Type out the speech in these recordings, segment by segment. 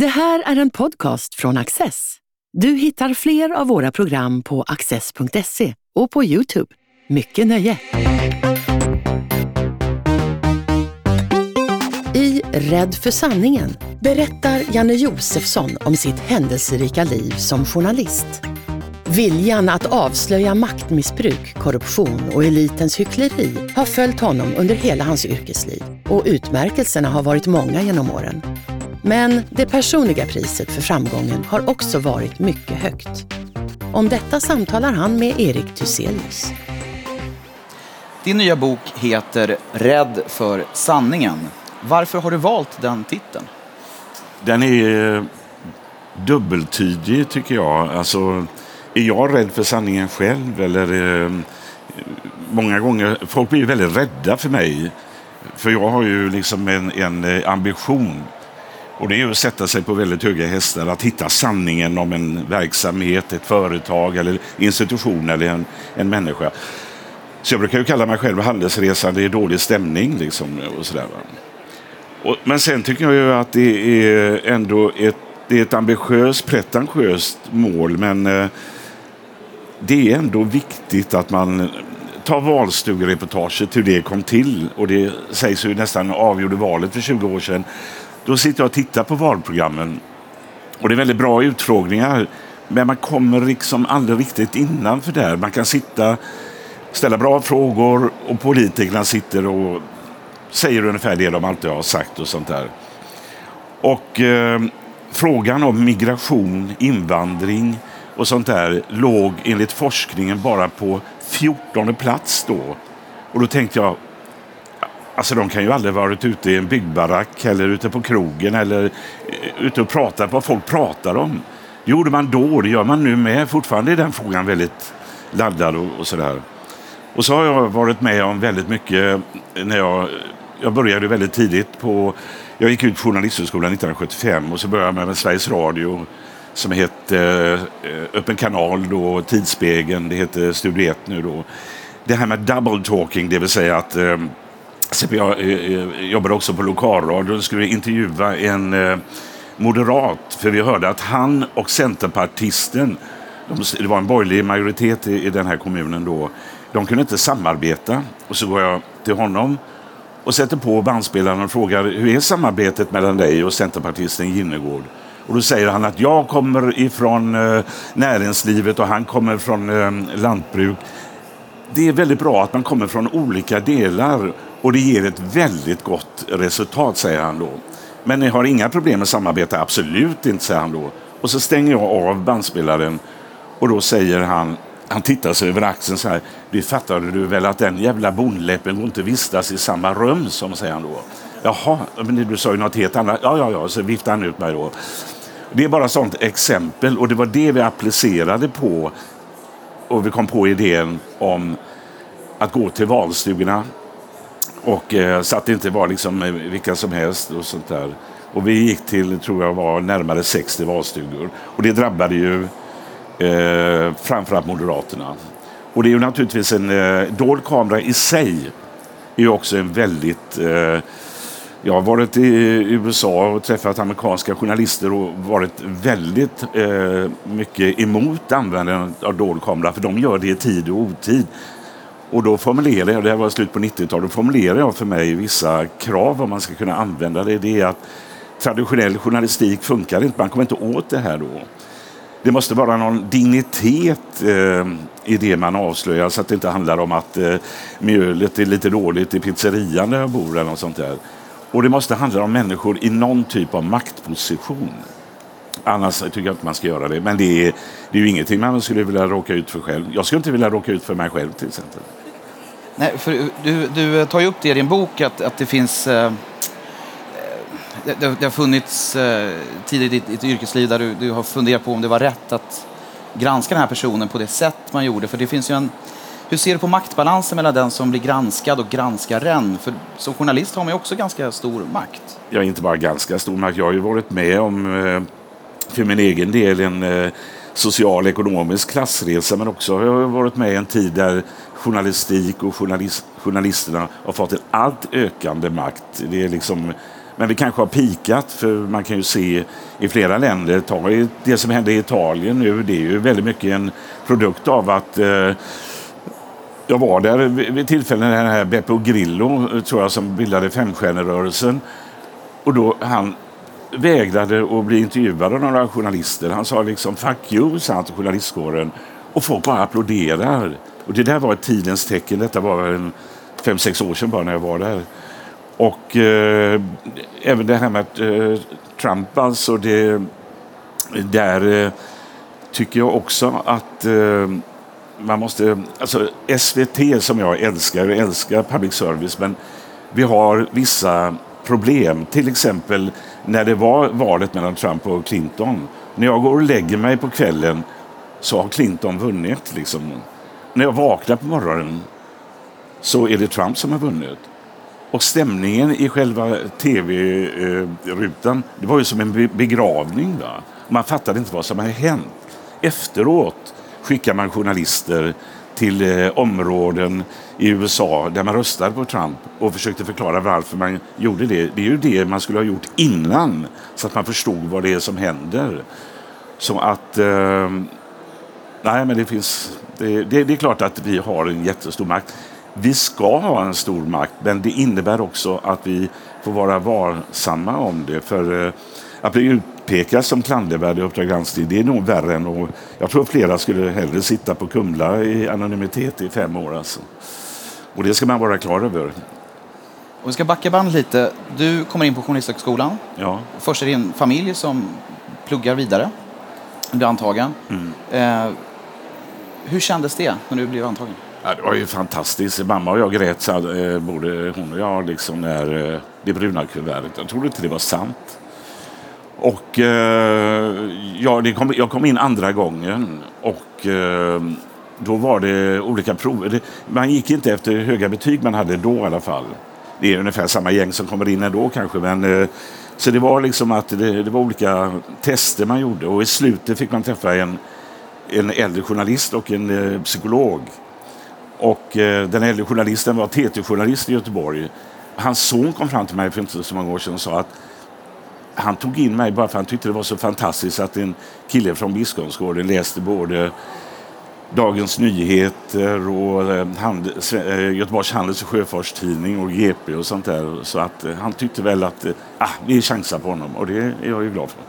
Det här är en podcast från Access. Du hittar fler av våra program på access.se och på Youtube. Mycket nöje! I Rädd för sanningen berättar Janne Josefsson om sitt händelserika liv som journalist. Viljan att avslöja maktmissbruk, korruption och elitens hyckleri har följt honom under hela hans yrkesliv och utmärkelserna har varit många genom åren. Men det personliga priset för framgången har också varit mycket högt. Om detta samtalar han med Erik Thyselius. Din nya bok heter Rädd för sanningen. Varför har du valt den titeln? Den är dubbeltydig tycker jag. Alltså, är jag rädd för sanningen själv? Eller, eh, många gånger, folk blir väldigt rädda för mig. För jag har ju liksom en, en eh, ambition. Och det är att sätta sig på väldigt höga hästar, att hitta sanningen om en verksamhet, ett företag eller institution eller en, en människa. Så jag brukar ju kalla mig själv handelsresande i dålig stämning. Liksom, och sådär, och, men sen tycker jag ju att det är ändå ett, det är ett ambitiöst, pretentiöst mål. Men eh, det är ändå viktigt att man tar valstugereportaget, hur det kom till. Och det sägs ju nästan avgjorde valet för 20 år sedan. Då sitter jag och tittar på valprogrammen. Och det är väldigt bra utfrågningar. Men man kommer liksom aldrig riktigt innanför där. Man kan sitta, ställa bra frågor och politikerna sitter och säger ungefär det de alltid har sagt och sånt där. Och eh, frågan om migration, invandring och sånt där låg enligt forskningen bara på 14 plats då. Och då tänkte jag, alltså de kan ju aldrig varit ute i en byggbarack eller ute på krogen eller eh, ute och pratat vad folk pratar om. Det gjorde man då, det gör man nu med. Fortfarande är den frågan väldigt laddad och, och sådär. Och så har jag varit med om väldigt mycket eh, när jag, jag började väldigt tidigt på, jag gick ut Journalisthögskolan 1975 och så började jag med Sveriges Radio som hette eh, Öppen kanal då, Tidsspegeln, det heter Studio 1 nu då. Det här med double talking, det vill säga att Alltså, eh, eh jag jobbade också på lokalradion och skulle intervjua en eh, moderat, för vi hörde att han och centerpartisten, de, det var en borgerlig majoritet i, i den här kommunen då, de kunde inte samarbeta. Och så går jag till honom och sätter på bandspelaren och frågar hur är samarbetet mellan dig och centerpartisten Ginnegård? Och då säger han att jag kommer ifrån eh, näringslivet och han kommer från eh, lantbruk. Det är väldigt bra att man kommer från olika delar och det ger ett väldigt gott resultat, säger han då. Men ni har inga problem med samarbete? Absolut inte, säger han då. Och så stänger jag av bandspelaren och då säger han, han tittar sig över axeln så här. Det fattade du väl att den jävla bondläppen går inte vistas i samma rum som, säger han då. Jaha, men du sa ju något helt annat. Ja, ja, ja, så viftar han ut mig då. Det är bara ett sånt exempel och det var det vi applicerade på och vi kom på idén om att gå till valstugorna och eh, så att det inte var liksom eh, vilka som helst och sånt där. Och vi gick till, tror jag var närmare 60 valstugor. Och det drabbade ju eh, framförallt Moderaterna. Och det är ju naturligtvis en eh, dold kamera i sig är ju också en väldigt eh, jag har varit i USA och träffat amerikanska journalister och varit väldigt eh, mycket emot användandet av dold kamera för de gör det i tid och otid. Och då formulerar jag, det här var slut på 90-talet, då formulerar jag för mig vissa krav om man ska kunna använda det. Det är att traditionell journalistik funkar inte, man kommer inte åt det här då. Det måste vara någon dignitet eh, i det man avslöjar så att det inte handlar om att eh, mjölet är lite dåligt i pizzerian där jag bor eller något sånt där. Och det måste handla om människor i någon typ av maktposition. Annars tycker jag inte man ska göra det. Men det är, det är ju ingenting man skulle vilja råka ut för själv. Jag skulle inte vilja råka ut för mig själv till exempel. Nej, för du, du tar ju upp det i din bok att, att det finns eh, det, det, har funnits eh, tider i ditt, ditt yrkesliv där du, du har funderat på om det var rätt att granska den här personen på det sätt man gjorde. För det finns ju en, hur ser du på maktbalansen mellan den som blir granskad och granskaren? För som journalist har man ju också ganska stor makt. Ja, inte bara ganska stor makt. Jag har ju varit med om, eh, för min egen del, en eh, social ekonomisk klassresa. Men också har jag varit med i en tid där journalistik och journalist, journalisterna har fått en allt ökande makt. Det är liksom Men det kanske har pikat för man kan ju se i flera länder, ta det som hände i Italien nu, det är ju väldigt mycket en produkt av att eh, jag var där vid tillfällen när den här Beppo Grillo, tror jag, som bildade Femstjärnerörelsen. Och då han vägrade att bli intervjuad av några journalister. Han sa liksom fuck you, sa han till journalistkåren. Och folk bara applåderar. Och det där var ett tidens tecken. Detta var en fem, sex år sedan bara när jag var där. Och eh, även det här med eh, Trump alltså, det, där eh, tycker jag också att eh, man måste, alltså SVT som jag älskar, jag älskar public service, men vi har vissa problem. Till exempel när det var valet mellan Trump och Clinton. När jag går och lägger mig på kvällen så har Clinton vunnit. Liksom. När jag vaknar på morgonen så är det Trump som har vunnit. Och stämningen i själva tv-rutan, det var ju som en begravning. Va? Man fattade inte vad som hade hänt. Efteråt skickar man journalister till eh, områden i USA där man röstade på Trump och försökte förklara varför man gjorde det. Det är ju det man skulle ha gjort innan så att man förstod vad det är som händer. Så att... Eh, nej, men det finns... Det, det, det, är klart att vi har en jättestor makt. Vi ska ha en stor makt, men det innebär också att vi får vara varsamma om det. För eh, att bli utpekad som klandervärd i Uppdrag granskning, det är nog värre än att... Jag tror flera skulle hellre sitta på Kumla i anonymitet i fem år. Alltså. Och det ska man vara klar över. Och vi ska backa band lite. Du kommer in på Journalisthögskolan. Ja. Först är din familj som pluggar vidare. Du blir antagen. Mm. Eh, hur kändes det när du blev antagen? Ja, det var ju fantastiskt. Mamma och jag grät, eh, både hon och jag, liksom när eh, det bruna kuvertet. Jag trodde inte det var sant. Och eh, ja, kom, jag kom in andra gången och eh, då var det olika prover. man gick inte efter hur höga betyg man hade då i alla fall. Det är ungefär samma gäng som kommer in ändå kanske. Men, eh, så det var liksom att det, det, var olika tester man gjorde och i slutet fick man träffa en, en äldre journalist och en eh, psykolog. Och eh, den äldre journalisten var TT-journalist i Göteborg. Hans son kom fram till mig för inte så många år sedan och sa att han tog in mig bara för han tyckte det var så fantastiskt att en kille från Biskopsgården läste både Dagens Nyheter och eh, hand, eh, Göteborgs Handels och Sjöfartstidning och GP och sånt där. Så att eh, han tyckte väl att ah, vi chansar på honom och det är jag ju glad för.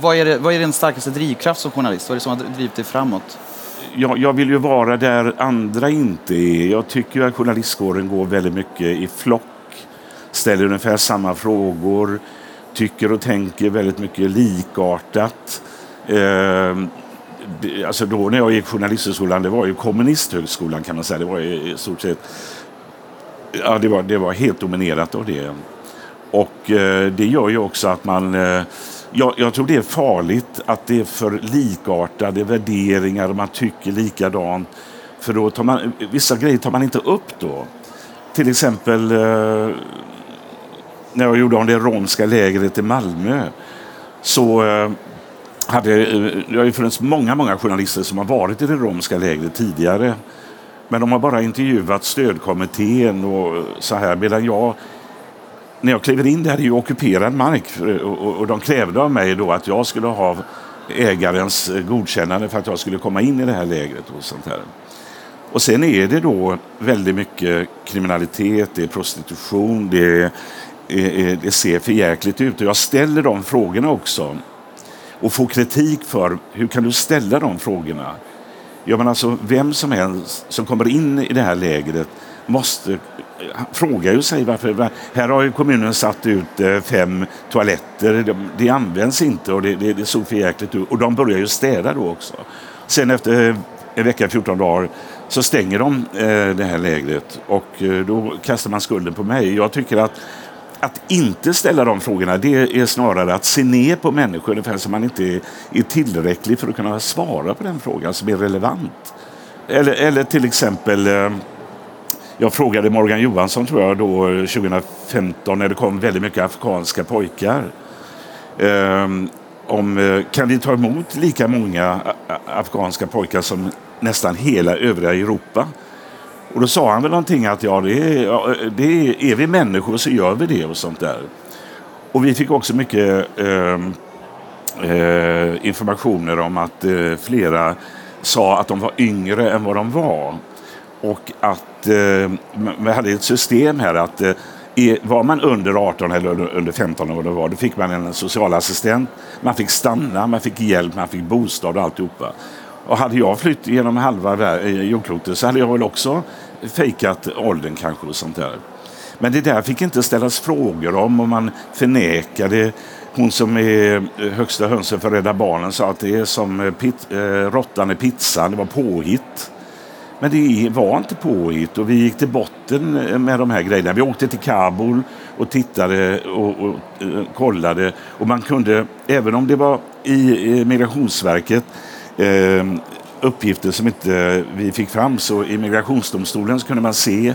Vad är, det, vad är din starkaste drivkraft som journalist? Vad är det som har drivit dig framåt? Jag, jag vill ju vara där andra inte är. Jag tycker att journalistkåren går väldigt mycket i flock ställer ungefär samma frågor, tycker och tänker väldigt mycket likartat. Eh, alltså då när jag gick journalisthögskolan, det var ju kommunisthögskolan kan man säga. Det var i stort sett, ja det var, det var helt dominerat av det. Och eh, det gör ju också att man eh, jag, jag, tror det är farligt att det är för likartade värderingar man tycker likadant. För då tar man, vissa grejer tar man inte upp då. Till exempel eh, när jag gjorde om det romska lägret i Malmö så eh, hade eh, det har ju funnits många, många journalister som har varit i det romska lägret tidigare. Men de har bara intervjuat stödkommittén och så här. Medan jag, när jag kliver in där, är ju ockuperad mark och de krävde av mig då att jag skulle ha ägarens godkännande för att jag skulle komma in i det här lägret och sånt här. Och sen är det då väldigt mycket kriminalitet, det är prostitution, det är Eh, eh, det ser för jäkligt ut. Och jag ställer de frågorna också. Och får kritik för hur kan du ställa de frågorna? Ja, men alltså, vem som helst som kommer in i det här lägret måste fråga ju sig varför. Här har ju kommunen satt ut eh, fem toaletter. Det, används inte och det, det, det såg för jäkligt ut. Och de börjar ju städa då också. Sen efter en vecka, 14 dagar, så stänger de eh, det här lägret och eh, då kastar man skulden på mig. Jag tycker att att inte ställa de frågorna det är snarare att se ner på människor ungefär som man inte är tillräcklig för att kunna svara på den frågan som är relevant. Eller, eller till exempel, eh, jag frågade Morgan Johansson tror jag då 2015 när det kom väldigt mycket afghanska pojkar. Eh, om, eh, kan vi ta emot lika många afghanska pojkar som nästan hela övriga Europa? Och då sa han väl någonting att ja, det är, ja, det är, är vi människor så gör vi det och sånt där. Och vi fick också mycket eh, eh, informationer om att eh, flera sa att de var yngre än vad de var. Och att eh, vi hade ett system här att eh, var man under 18 eller under 15 eller vad det var, då fick man en socialassistent. Man fick stanna, man fick hjälp, man fick bostad och alltihopa. Och hade jag flytt genom halva eh, jordklotet så hade jag väl också fejkat åldern kanske och sånt där. Men det där fick inte ställas frågor om och man förnekade. Hon som är eh, högsta hönsen för Rädda Barnen sa att det är som eh, pit, eh, råttan i pizzan, det var påhitt. Men det var inte påhitt och vi gick till botten med de här grejerna. Vi åkte till Kabul och tittade och, och, och kollade och man kunde, även om det var i Migrationsverket Ehm, uppgifter som inte vi fick fram så i migrationsdomstolen så kunde man se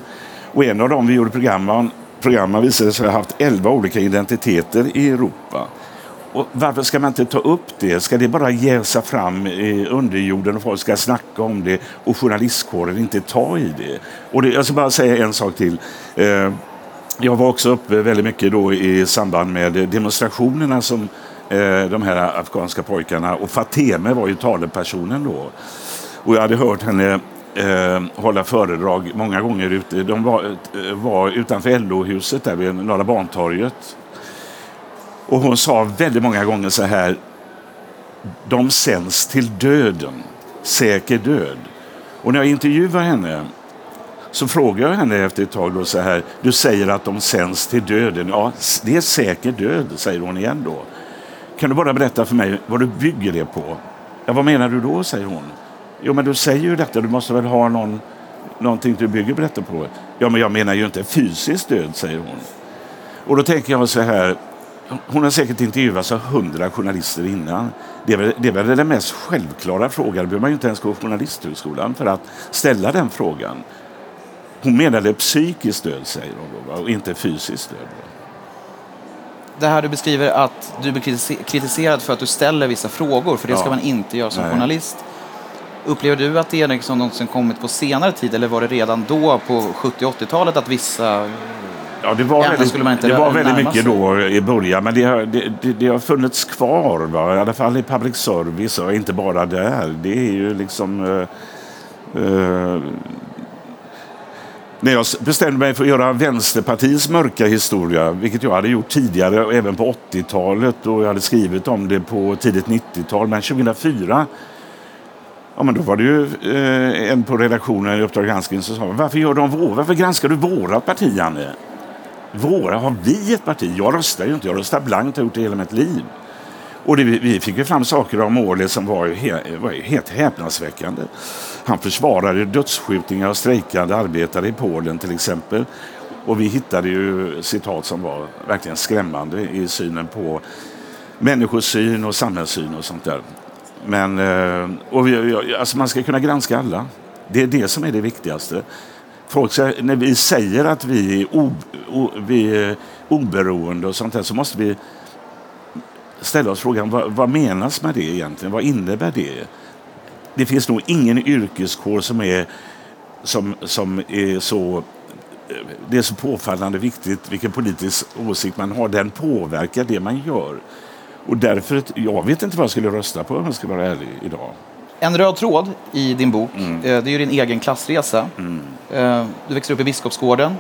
och en av dem vi gjorde program, program visade sig ha haft elva olika identiteter i Europa. Och varför ska man inte ta upp det? Ska det bara jäsa fram i underjorden och folk ska snacka om det och journalistkåren inte ta i det? Och det, jag ska bara säga en sak till. Ehm, jag var också uppe väldigt mycket då i samband med demonstrationerna som Eh, de här afghanska pojkarna och Fateme var ju talepersonen då. Och jag hade hört henne eh, hålla föredrag många gånger ute. De var, eh, var utanför LO-huset där vid Norra Bantorget. Och hon sa väldigt många gånger så här. De sänds till döden, säker död. Och när jag intervjuar henne så frågar jag henne efter ett tag då så här. Du säger att de sänds till döden. Ja, det är säker död, säger hon igen då. Kan du bara berätta för mig vad du bygger det på? Ja, vad menar du då, säger hon. Jo, men du säger ju detta. Du måste väl ha någon, någonting du bygger detta på? Ja, men jag menar ju inte fysiskt död, säger hon. Och då tänker jag så här. Hon har säkert intervjuats av hundra journalister innan. Det är, väl, det är väl den mest självklara frågan. Det behöver man ju inte ens gå på Journalisthögskolan för att ställa den frågan. Hon menade psykiskt död, säger hon, och inte fysiskt död. Det här du beskriver att du blir kritiserad för att du ställer vissa frågor, för det ska man inte göra som Nej. journalist. Upplever du att det är liksom något som kommit på senare tid eller var det redan då på 70 80-talet att vissa Ja, det var väldigt, det var väldigt mycket då i början, men det har, det, det, det har funnits kvar. Va? I alla fall i public service och inte bara där. Det är ju liksom... Uh, uh, när jag bestämde mig för att göra Vänsterpartiets mörka historia, vilket jag hade gjort tidigare och även på 80-talet och jag hade skrivit om det på tidigt 90-tal, men 2004 Ja, men då var det ju eh, en på redaktionen i Uppdrag granskning som sa varför, gör de vår, varför granskar du våra parti, Janne? Våra? Har vi ett parti? Jag röstar ju inte. Jag röstar blankt Jag har gjort det hela mitt liv. Och det, vi fick ju fram saker om målet som var, he, var helt häpnadsväckande. Han försvarade dödsskjutningar av strejkande arbetare i Polen till exempel. Och vi hittade ju citat som var verkligen skrämmande i synen på människosyn och samhällssyn och sånt där. Men eh, och vi, alltså man ska kunna granska alla. Det är det som är det viktigaste. Folk säger, när vi säger att vi är, o, o, vi är oberoende och sånt där så måste vi ställa oss frågan vad, vad menas med det egentligen? Vad innebär det? Det finns nog ingen yrkeskår som är, som, som är så det är så påfallande viktigt vilken politisk åsikt man har. Den påverkar det man gör. Och därför, jag vet inte vad jag skulle rösta på om jag ska vara ärlig idag. En röd tråd i din bok, mm. Eh, det är din egen klassresa. Mm. Eh, du växer upp i Biskopsgården,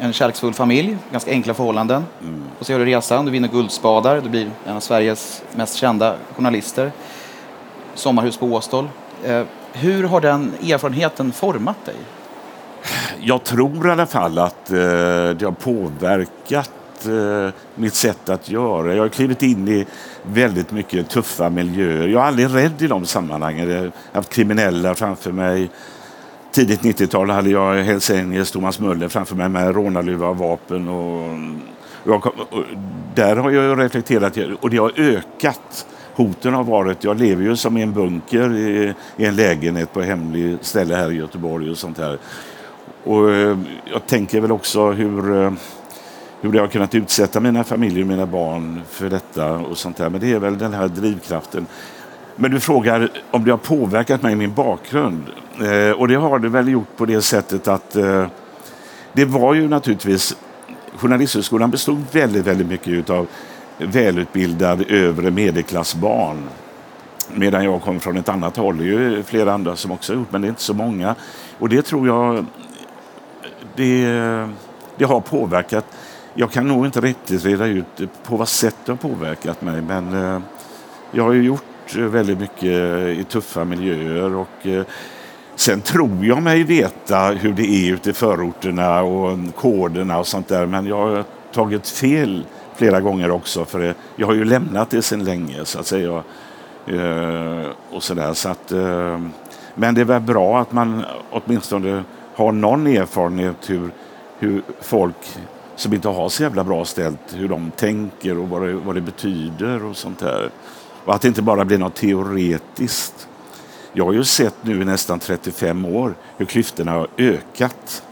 en kärleksfull familj, ganska enkla förhållanden. Mm. Och så gör du resan, du vinner Guldspadar, du blir en av Sveriges mest kända journalister. Sommarhus på Åstol. Eh, hur har den erfarenheten format dig? Jag tror i alla fall att det har påverkat eh, mitt sätt att göra. Jag har klivit in i väldigt mycket tuffa miljöer. Jag är aldrig rädd i de sammanhangen. Jag har haft kriminella framför mig. Tidigt 90-tal hade jag Hells Angels, Thomas Möller framför mig med rånarluva och vapen. Och, jag, och där har jag reflekterat och det har ökat. Hoten har varit, jag lever ju som i en bunker i, i en lägenhet på hemlig ställe här i Göteborg och sånt här. Och eh, jag tänker väl också hur eh, hur jag har kunnat utsätta mina familjer och mina barn för detta och sånt där. Men det är väl den här drivkraften. Men du frågar om det har påverkat mig i min bakgrund. Eh, och det har det väl gjort på det sättet att eh, det var ju naturligtvis Journalisthögskolan bestod väldigt, väldigt mycket av välutbildade övre medelklassbarn. Medan jag kom från ett annat håll. Det är ju flera andra som också har gjort, men det är inte så många. Och det tror jag det, det har påverkat. Jag kan nog inte riktigt reda ut på vad sätt det har påverkat mig, men eh, jag har ju gjort Eh, väldigt mycket eh, i tuffa miljöer och eh, Sen tror jag mig veta hur det är ute i förorterna och koderna och sånt där, men jag har tagit fel flera gånger också, för jag har ju lämnat det sen länge, så att säga. Och så där, så att, men det är väl bra att man åtminstone har någon erfarenhet hur, hur folk som inte har så jävla bra ställt, hur de tänker och vad det, vad det betyder och sånt där. Och att det inte bara blir något teoretiskt. Jag har ju sett nu i nästan 35 år hur klyftorna har ökat.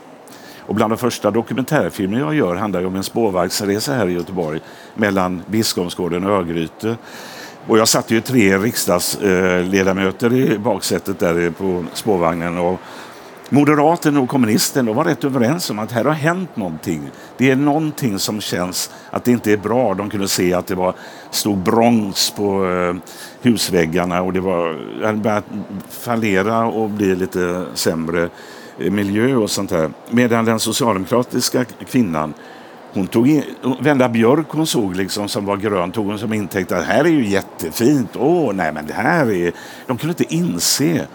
Och bland de första dokumentärfilmer jag gör handlar om en spårvagnsresa här i Göteborg mellan Biskopsgården och Örgryte. Och jag satt ju tre riksdagsledamöter i baksätet där på spårvagnen. Och Moderaten och kommunisten var rätt överens om att här har hänt någonting. Det är någonting som känns att det inte är bra. De kunde se att det var, stod brons på eh, husväggarna och det var, hade börjat fallera och bli lite sämre eh, miljö och sånt där. Medan den socialdemokratiska kvinnan hon tog in, Vända Björk hon såg liksom som var grön tog hon som intäkt att här är ju jättefint. Åh, nej men det här är... De kunde inte inse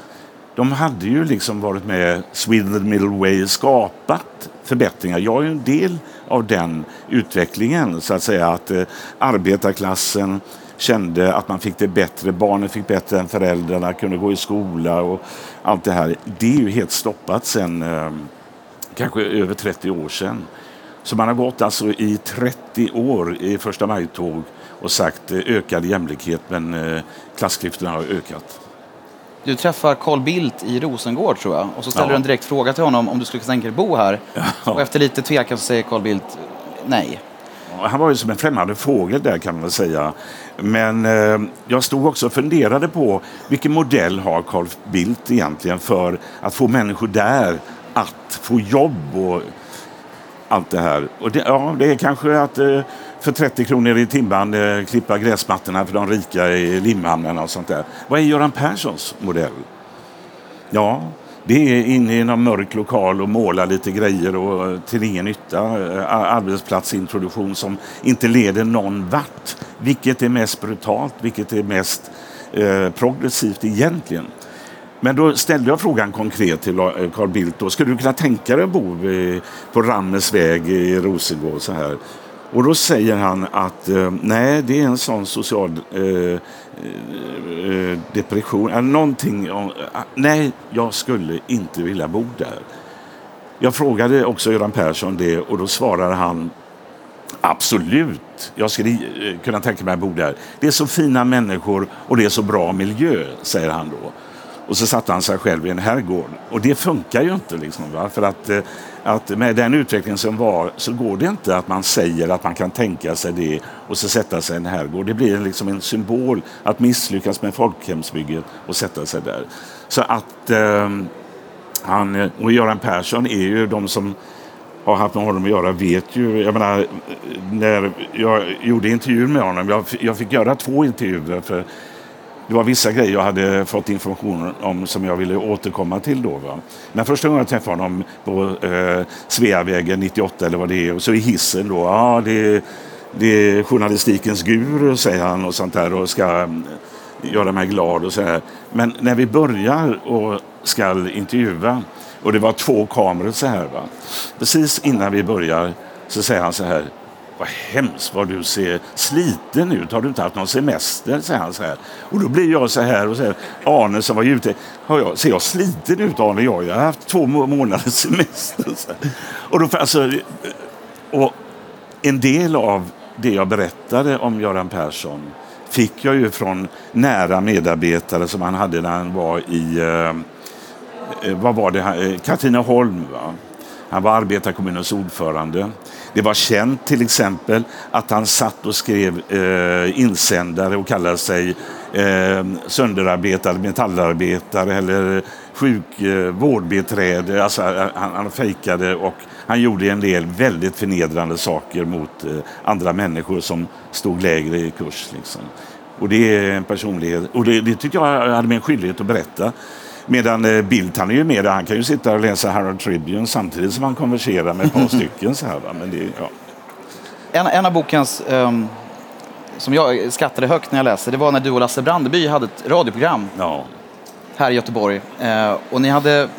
de hade ju liksom varit med Sweden the Middle Way skapat förbättringar. Jag är en del av den utvecklingen, så att säga att eh, arbetarklassen kände att man fick det bättre, barnen fick bättre än föräldrarna, kunde gå i skola och allt det här. Det är ju helt stoppat sen eh, kanske över 30 år sedan. Så man har gått alltså i 30 år i första maj-tåg och sagt eh, ökad jämlikhet men eh, klassklyftorna har ökat. Du träffar Carl Bildt i Rosengård tror jag och så ställer ja. du en direkt fråga till honom om du skulle tänka dig bo här. Ja. Och efter lite tvekan så säger Carl Bildt nej. Han var ju som en främmande fågel där kan man säga. Men eh, jag stod också och funderade på vilken modell har Carl Bildt egentligen för att få människor där att få jobb och allt det här. Och det, ja, det är kanske att eh, för 30 kronor i timmen eh, klippa gräsmattorna för de rika i Limhamnen och sånt där. Vad är Göran Perssons modell? Ja, det är inne i någon mörk lokal och måla lite grejer och eh, till ingen nytta. Eh, Arbetsplatsintroduktion som inte leder någon vart. Vilket är mest brutalt, vilket är mest eh, progressivt egentligen. Men då ställde jag frågan konkret till eh, Carl Bildt. Då, skulle du kunna tänka dig att bo på Rammes väg i Rosengård så här? Och då säger han att eh, nej, det är en sån social eh, eh, eh depression. Eller någonting eh, nej, jag skulle inte vilja bo där. Jag frågade också Göran Persson det och då svarade han Absolut, jag skulle kunna tänka mig att bo där. Det är så fina människor och det är så bra miljö, säger han då. Och så satte han sig själv i en herrgård. Och det funkar ju inte. Liksom, va? För att, eh, att med den utveckling som var så går det inte att man säger att man kan tänka sig det och så sätta sig i en herrgård. Det blir liksom en symbol att misslyckas med folkhemsbygget och sätta sig där. Så att eh, han och Göran Persson är ju de som har haft med honom att göra vet ju, jag menar, när jag gjorde intervjuer med honom, jag, jag fick göra två intervjuer för det var vissa grejer jag hade fått information om som jag ville återkomma till då. Va? Men första gången jag träffade honom på eh, Sveavägen 98 eller vad det är och så i hissen då. Ja, det, det är journalistikens guru säger han och sånt där och ska mm, göra mig glad och så här. Men när vi börjar och ska intervjua och det var två kameror så här. Va? Precis innan vi börjar så säger han så här vad hemskt vad du ser sliten ut. Har du inte haft någon semester? säger han så här. Och då blir jag så här och säger Arne som var ute. Har jag, ser jag sliten ut Arne? Ja, jag har haft två månaders semester. Och, då, alltså, och en del av det jag berättade om Göran Persson fick jag ju från nära medarbetare som han hade när han var i, eh, eh vad var det, eh, Katrineholm. Va? Han var arbetarkommunens ordförande. Det var känt till exempel att han satt och skrev eh, insändare och kallade sig eh, sönderarbetare, metallarbetare eller sjuk, eh, vårdbiträde. Alltså, eh, han, han fejkade och han gjorde en del väldigt förnedrande saker mot eh, andra människor som stod lägre i kurs. Liksom. Och det är en personlighet. Och det, det tyckte jag hade min en skyldighet att berätta. Medan eh, Bildt, han är ju med Han kan ju sitta och läsa Herald Tribune samtidigt som han konverserar med ett par stycken. Så här, Men det, ja. en, en av bokens um, som jag skrattade högt när jag läste, det var när du och Lasse Brandeby hade ett radioprogram ja. här i Göteborg. Uh, och ni, hade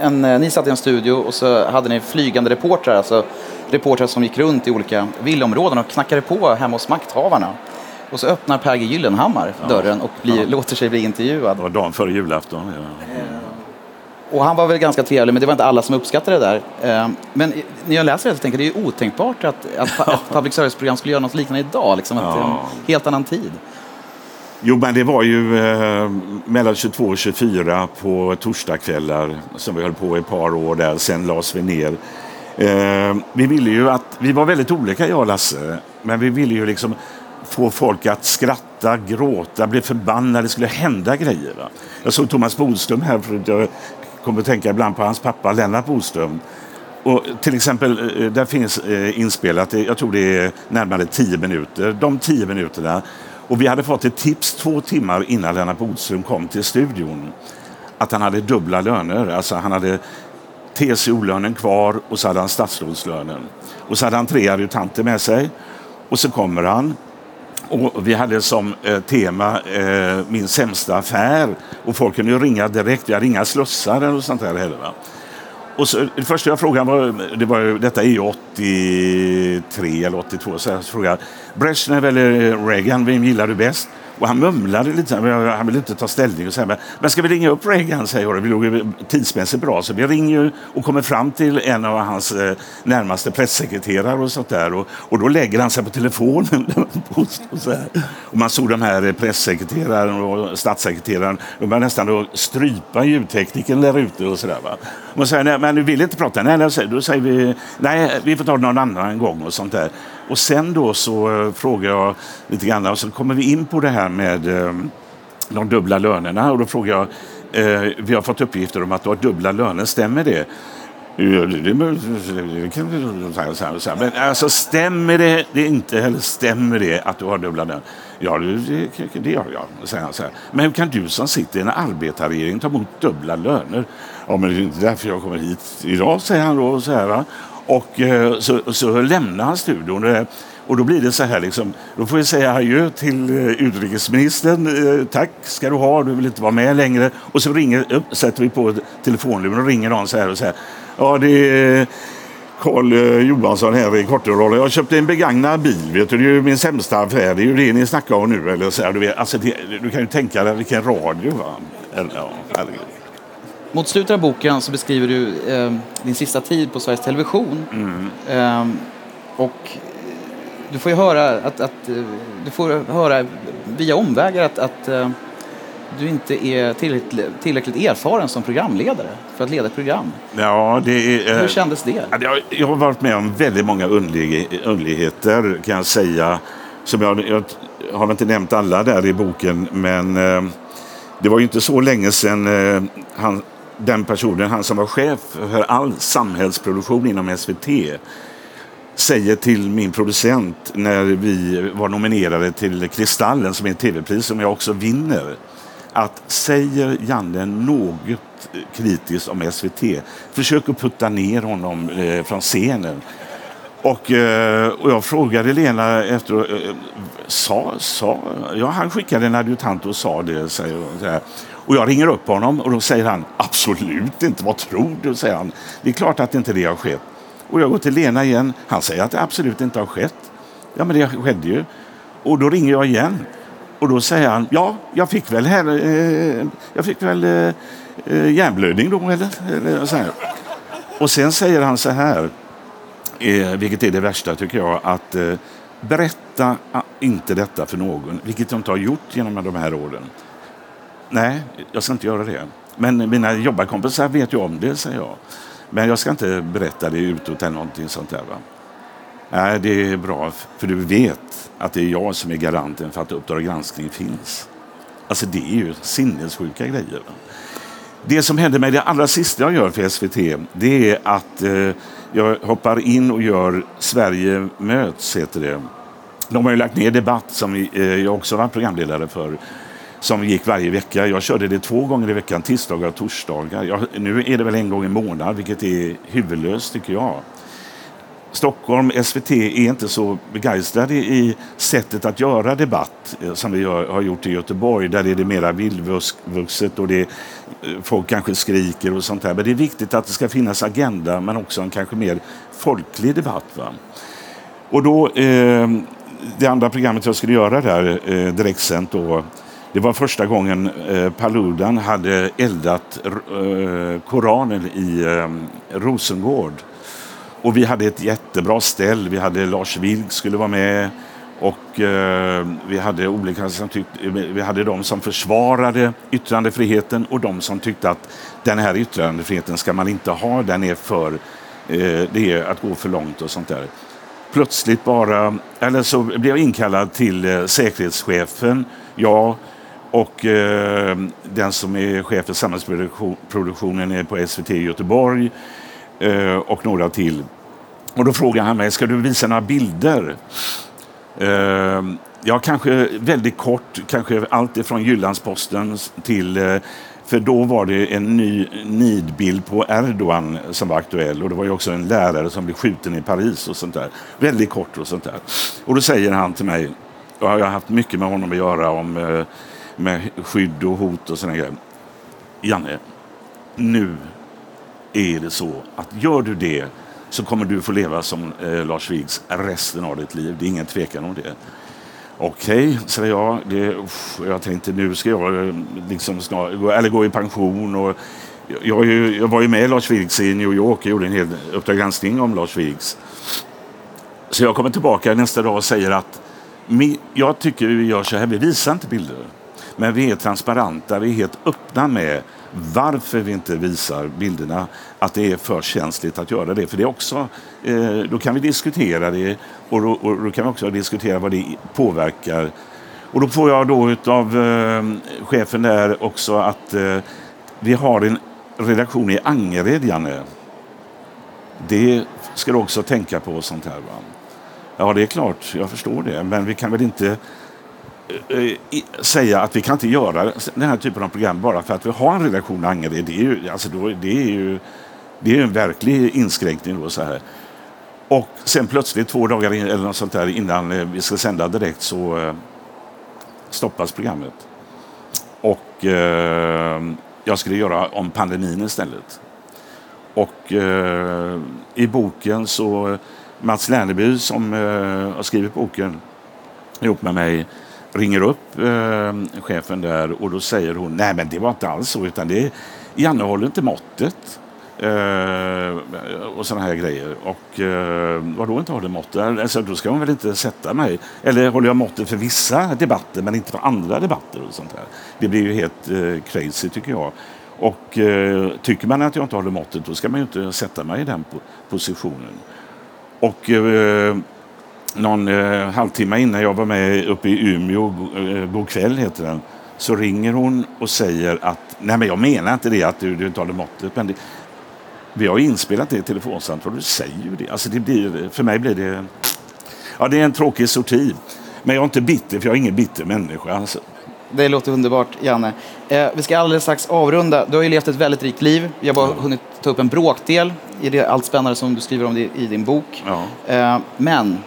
en, ni satt i en studio och så hade ni flygande reportrar, alltså reportrar som gick runt i olika villaområden och knackade på hemma hos makthavarna. Och så öppnar Per G Gyllenhammar dörren och blir, ja. låter sig bli intervjuad. Det var dagen före julafton. Ja. Och han var väl ganska trevlig, men det var inte alla som uppskattade det där. Eh, men när jag läser det så tänker jag det är otänkbart att, att ett public service-program skulle göra något liknande idag. Liksom, ja. en helt annan tid. Jo, men det var ju eh, mellan 22 och 24 på torsdagskvällar som vi höll på i ett par år där. Sen lades vi ner. Eh, vi ville ju att, vi var väldigt olika jag och Lasse, men vi ville ju liksom få folk att skratta, gråta, bli förbannade. Det skulle hända grejer. Va? Jag såg Thomas Bodström här förut. Jag kommer att tänka ibland på hans pappa Lennart Bodström. Och till exempel, eh, eh, där finns eh, inspelat, jag tror det är närmare tio minuter. De tio minuterna. Och vi hade fått ett tips två timmar innan Lennart Bodström kom till studion. Att han hade dubbla löner. Alltså han hade TCO-lönen kvar och så hade han statsrådslönen. Och så hade han tre adjutanter med sig. Och så kommer han och vi hade som eh, tema eh, min sämsta affär. Och folk kunde ju ringa direkt. Vi hade inga slussar eller sånt där heller. Va? Och så, det första jag frågade var, det var detta är ju 83 eller 82, så jag frågade Brezhnev eller Reagan, vem gillar du bäst? Och han mumlade lite, han ville inte ta ställning. Och så här, men ska vi ringa upp Reagan? säger jag. Vi låg tidsmässigt bra, så vi ringer och kommer fram till en av hans eh, närmaste pressekreterare och sånt där. Och, och då lägger han sig på telefonen. och, så här. och man såg de här eh, pressekreteraren och statssekreteraren, de började nästan då strypa ljudtekniken där ute och sådär. Man säger, nej, men du vill inte prata? Nej, Nej, då säger vi, nej, vi får ta det någon annan gång och sånt där. Och sen då så eh, frågar jag lite grann och så kommer vi in på det här med eh, de dubbla lönerna och då frågar jag, eh, vi har fått uppgifter om att du har dubbla löner, stämmer det? Men alltså stämmer det, det inte, eller stämmer det att du har dubbla löner? Ja, det, det gör jag, säger han så här. Men hur kan du som sitter i en arbetarregering ta emot dubbla löner? Ja, men det är inte därför jag kommer hit idag, säger han då. Så här, och eh, så, så lämnar han studion. Och då blir det så här, liksom, då får vi säga adjö till eh, utrikesministern. Eh, tack ska du ha, du vill inte vara med längre. Och så ringer, upp, sätter vi på telefonluren och ringer någon så här och säger ja det är Carl Johansson här i Korterolla. Jag köpte en begagnad bil. Vet du, det är ju min sämsta affär. Det är ju det ni snackar om nu. Eller så här, du, vet, alltså det, du kan ju tänka dig vilken radio. Va? Ja, mot slutet av boken så beskriver du eh, din sista tid på Sveriges Television. Mm. Eh, och du får höra att, att, eh, du får höra via omvägar att, att eh, du inte är tillräckligt, tillräckligt erfaren som programledare för att leda ett program. Ja, det är, eh, Hur kändes det? Jag, har varit med om väldigt många underligheter kan jag säga. Som jag, jag har inte nämnt alla där i boken, men det var ju inte så länge sedan han, den personen, han som var chef för all samhällsproduktion inom SVT, säger till min producent när vi var nominerade till Kristallen som är ett tv-pris som jag också vinner. Att säger Janne något kritiskt om SVT, försök att putta ner honom eh, från scenen. Och, eh, och jag frågade Lena efter, eh, sa, sa, ja han skickade en adjutant och sa det. Säger, och jag ringer upp honom och då säger han absolut inte, vad tror du? säger han. Det är klart att inte det har skett. Och jag går till Lena igen. Han säger att det absolut inte har skett. Ja, men det skedde ju. Och då ringer jag igen. Och då säger han, ja, jag fick väl, här, eh, jag fick väl eh, eh hjärnblödning då, eller? eller så här. Och sen säger han så här, eh, vilket är det värsta tycker jag, att eh, berätta ah, inte detta för någon, vilket jag inte har gjort genom de här åren. Nej, jag ska inte göra det. Men mina jobbarkompisar vet ju om det, säger jag. Men jag ska inte berätta det utåt eller någonting sånt där. Va? Nej, det är bra, för du vet att det är jag som är garanten för att Uppdrag granskning finns. Alltså det är ju sinnessjuka grejer. Va? Det som hände mig, det allra sista jag gör för SVT, det är att eh, jag hoppar in och gör Sverige möts, heter det. De har ju lagt ner Debatt, som eh, jag också var programledare för, som gick varje vecka. Jag körde det två gånger i veckan, tisdagar och torsdagar. Jag, nu är det väl en gång i månaden, vilket är huvudlöst tycker jag. Stockholm, SVT, är inte så begeistrade i sättet att göra debatt eh, som vi har gjort i Göteborg. Där är det mera vildvuxet och det, eh, folk kanske skriker och sånt där. Men det är viktigt att det ska finnas agenda men också en kanske mer folklig debatt. Va? Och då, eh, det andra programmet jag skulle göra där, eh, direktsänt då, det var första gången eh, Paludan hade eldat eh, Koranen i eh, Rosengård. Och vi hade ett jättebra ställ. Vi hade Lars Vilk skulle vara med. Och eh, vi hade olika som tyckte, vi hade de som försvarade yttrandefriheten och de som tyckte att den här yttrandefriheten ska man inte ha. Den är för, eh, det är att gå för långt och sånt där. Plötsligt bara, eller så blev jag inkallad till eh, säkerhetschefen. Jag och eh, den som är chef för samhällsproduktionen på SVT i Göteborg eh, och några till. Och då frågar han mig, ska du visa några bilder? Eh, ja, kanske väldigt kort, kanske allt ifrån Jyllandsposten till eh, för då var det en ny nidbild på Erdogan som var aktuell och det var ju också en lärare som blev skjuten i Paris och sånt där. Väldigt kort och sånt där. Och då säger han till mig, och jag har haft mycket med honom att göra om eh, med skydd och hot och sådana grejer. Janne, nu är det så att gör du det så kommer du få leva som eh, Lars Vilks resten av ditt liv. Det är ingen tvekan om det. Okej, okay, säger jag. Det, uff, jag tänkte nu ska jag eh, liksom snart, eller gå i pension. Och jag, jag, var ju med Lars Vilks i New York och gjorde en hel Uppdrag granskning om Lars Vilks. Så jag kommer tillbaka nästa dag och säger att jag tycker vi gör så här, vi visar inte bilder. Men vi är transparenta, vi är helt öppna med varför vi inte visar bilderna, att det är för känsligt att göra det. För det är också, eh, då kan vi diskutera det och då, och då, kan vi också diskutera vad det påverkar. Och då får jag då av eh, chefen där också att eh, vi har en redaktion i Angered, Janne. Det ska du också tänka på sånt här. Va? Ja, det är klart, jag förstår det. Men vi kan väl inte Eh, eh, säga att vi kan inte göra den här typen av program bara för att vi har en redaktion i Angered. Det är ju, alltså då, det är ju det är en verklig inskränkning. Då, så här. Och sen plötsligt två dagar in, eller något sånt där, innan eh, vi ska sända direkt så stoppas programmet. Och eh, jag skulle göra om pandemin istället. Och eh, i boken så Mats Lerneby som eh, har skrivit boken ihop med mig ringer upp eh, chefen där och då säger hon nej men det var inte alls så utan det Janne håller inte måttet. Eh, och sådana här grejer. Och eh, vadå inte håller måttet? Alltså, då ska hon väl inte sätta mig. Eller håller jag måttet för vissa debatter men inte för andra debatter och sånt här. Det blir ju helt eh, crazy tycker jag. Och eh, tycker man att jag inte håller måttet då ska man ju inte sätta mig i den positionen. Och eh, någon eh, halvtimme innan jag var med uppe i Umeå, eh, God kväll heter den, så ringer hon och säger att nej men jag menar inte det att du, du inte håller måttet. Men det, vi har inspelat det telefonsamtal du säger ju det. Alltså det blir, för mig blir det, ja det är en tråkig sorti. Men jag är inte bitter för jag är ingen bitter människa. Alltså. Det låter underbart, Janne. Eh, vi ska alldeles strax avrunda. Du har ju levt ett väldigt rikt liv. Vi har bara ja. hunnit ta upp en bråkdel i det allt spännande som du skriver om i din bok. Ja. Eh, men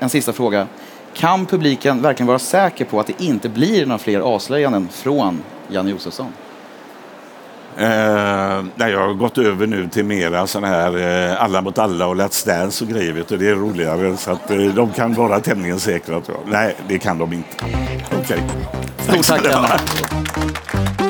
en sista fråga. Kan publiken verkligen vara säker på att det inte blir några fler avslöjanden från Janne Josefsson? Eh, nej, jag har gått över nu till mera sån här eh, alla mot alla och Let's Dance och grejer. Du, det är roligare så att eh, de kan vara tämligen säkra. Nej, det kan de inte. Okej. Okay. Stort tack Janne.